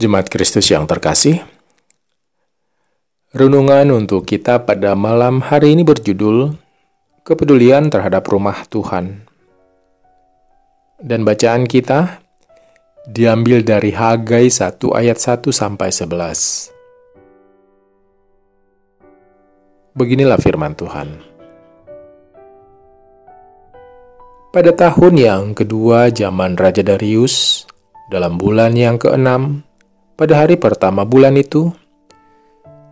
Jemaat Kristus yang terkasih, renungan untuk kita pada malam hari ini berjudul Kepedulian terhadap Rumah Tuhan. Dan bacaan kita diambil dari Hagai 1 ayat 1 sampai 11. Beginilah firman Tuhan. Pada tahun yang kedua zaman Raja Darius, dalam bulan yang keenam, pada hari pertama bulan itu,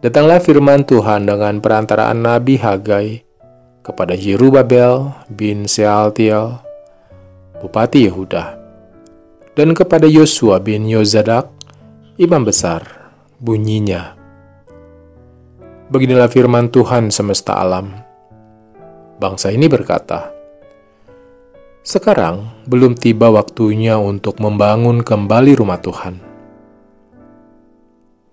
datanglah firman Tuhan dengan perantaraan Nabi Hagai kepada Yerubabel bin Sealtiel, Bupati Yehuda, dan kepada Yosua bin Yozadak, Imam Besar, bunyinya. Beginilah firman Tuhan semesta alam. Bangsa ini berkata, sekarang belum tiba waktunya untuk membangun kembali rumah Tuhan.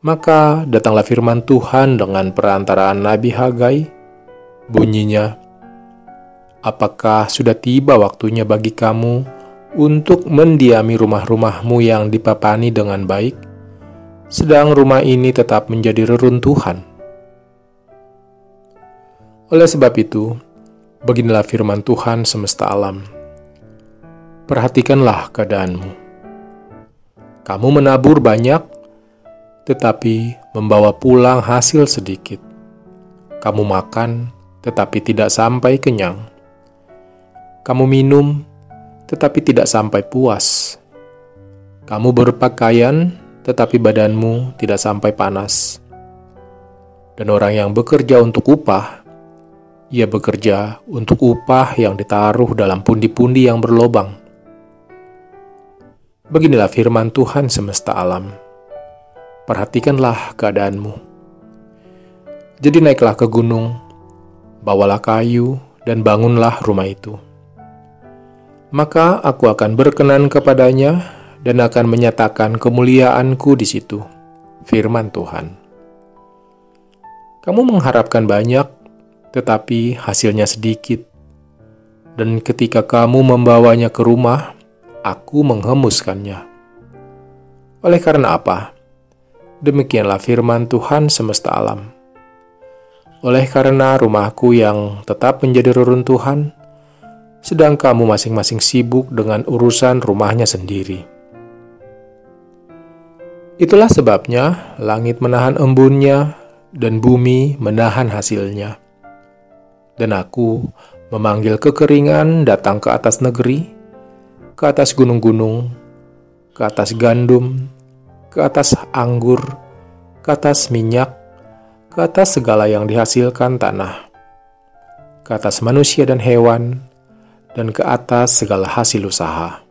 Maka datanglah firman Tuhan dengan perantaraan Nabi Hagai, bunyinya, Apakah sudah tiba waktunya bagi kamu untuk mendiami rumah-rumahmu yang dipapani dengan baik, sedang rumah ini tetap menjadi reruntuhan? Oleh sebab itu, beginilah firman Tuhan semesta alam perhatikanlah keadaanmu. Kamu menabur banyak, tetapi membawa pulang hasil sedikit. Kamu makan, tetapi tidak sampai kenyang. Kamu minum, tetapi tidak sampai puas. Kamu berpakaian, tetapi badanmu tidak sampai panas. Dan orang yang bekerja untuk upah, ia bekerja untuk upah yang ditaruh dalam pundi-pundi yang berlobang Beginilah firman Tuhan semesta alam. Perhatikanlah keadaanmu. Jadi naiklah ke gunung, bawalah kayu, dan bangunlah rumah itu. Maka aku akan berkenan kepadanya dan akan menyatakan kemuliaanku di situ. Firman Tuhan. Kamu mengharapkan banyak, tetapi hasilnya sedikit. Dan ketika kamu membawanya ke rumah, aku menghemuskannya. Oleh karena apa? Demikianlah firman Tuhan semesta alam. Oleh karena rumahku yang tetap menjadi reruntuhan, sedang kamu masing-masing sibuk dengan urusan rumahnya sendiri. Itulah sebabnya langit menahan embunnya dan bumi menahan hasilnya. Dan aku memanggil kekeringan datang ke atas negeri, ke atas gunung-gunung, ke atas gandum, ke atas anggur, ke atas minyak, ke atas segala yang dihasilkan tanah, ke atas manusia dan hewan, dan ke atas segala hasil usaha.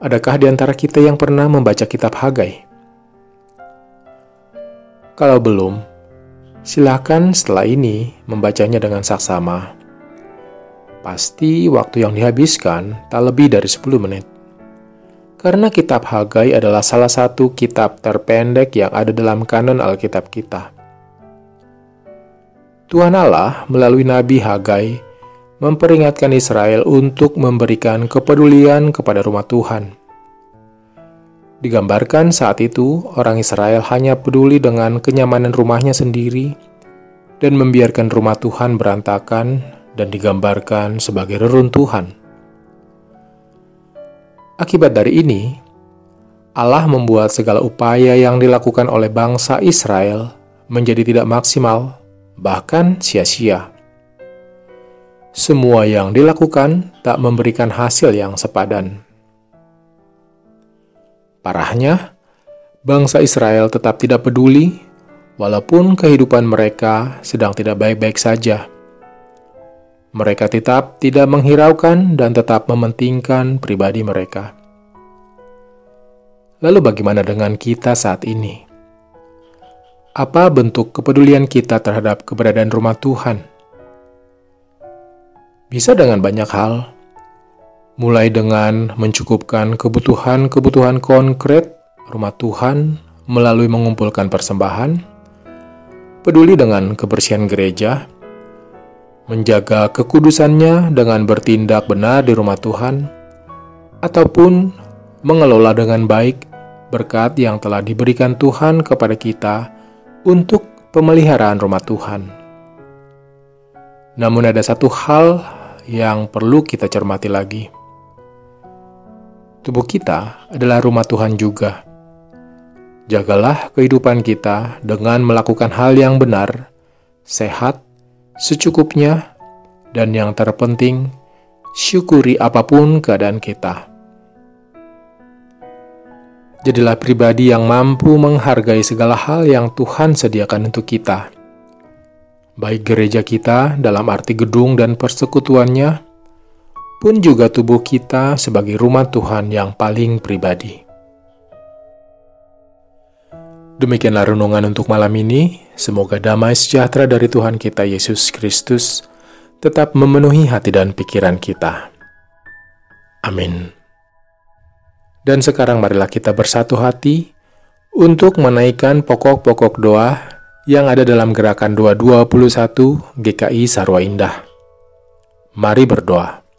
Adakah di antara kita yang pernah membaca kitab Hagai? Kalau belum, silakan setelah ini membacanya dengan saksama Pasti waktu yang dihabiskan tak lebih dari 10 menit. Karena kitab Hagai adalah salah satu kitab terpendek yang ada dalam kanon Alkitab kita. Tuhan Allah melalui Nabi Hagai memperingatkan Israel untuk memberikan kepedulian kepada rumah Tuhan. Digambarkan saat itu, orang Israel hanya peduli dengan kenyamanan rumahnya sendiri dan membiarkan rumah Tuhan berantakan dan digambarkan sebagai reruntuhan. Akibat dari ini, Allah membuat segala upaya yang dilakukan oleh bangsa Israel menjadi tidak maksimal, bahkan sia-sia. Semua yang dilakukan tak memberikan hasil yang sepadan. Parahnya, bangsa Israel tetap tidak peduli, walaupun kehidupan mereka sedang tidak baik-baik saja. Mereka tetap tidak menghiraukan dan tetap mementingkan pribadi mereka. Lalu, bagaimana dengan kita saat ini? Apa bentuk kepedulian kita terhadap keberadaan rumah Tuhan? Bisa dengan banyak hal, mulai dengan mencukupkan kebutuhan-kebutuhan konkret rumah Tuhan melalui mengumpulkan persembahan, peduli dengan kebersihan gereja menjaga kekudusannya dengan bertindak benar di rumah Tuhan, ataupun mengelola dengan baik berkat yang telah diberikan Tuhan kepada kita untuk pemeliharaan rumah Tuhan. Namun, ada satu hal yang perlu kita cermati lagi. Tubuh kita adalah rumah Tuhan juga. Jagalah kehidupan kita dengan melakukan hal yang benar, sehat, secukupnya, dan yang terpenting, syukuri apa pun keadaan kita. Jadilah pribadi yang mampu menghargai segala hal yang Tuhan sediakan untuk kita. Baik gereja kita dalam arti gedung dan persekutuannya, pun juga tubuh kita sebagai rumah Tuhan yang paling pribadi. Demikianlah renungan untuk malam ini. Semoga damai sejahtera dari Tuhan kita Yesus Kristus tetap memenuhi hati dan pikiran kita. Amin. Dan sekarang marilah kita bersatu hati untuk menaikkan pokok-pokok doa yang ada dalam gerakan 221 GKI Sarwa Indah. Mari berdoa.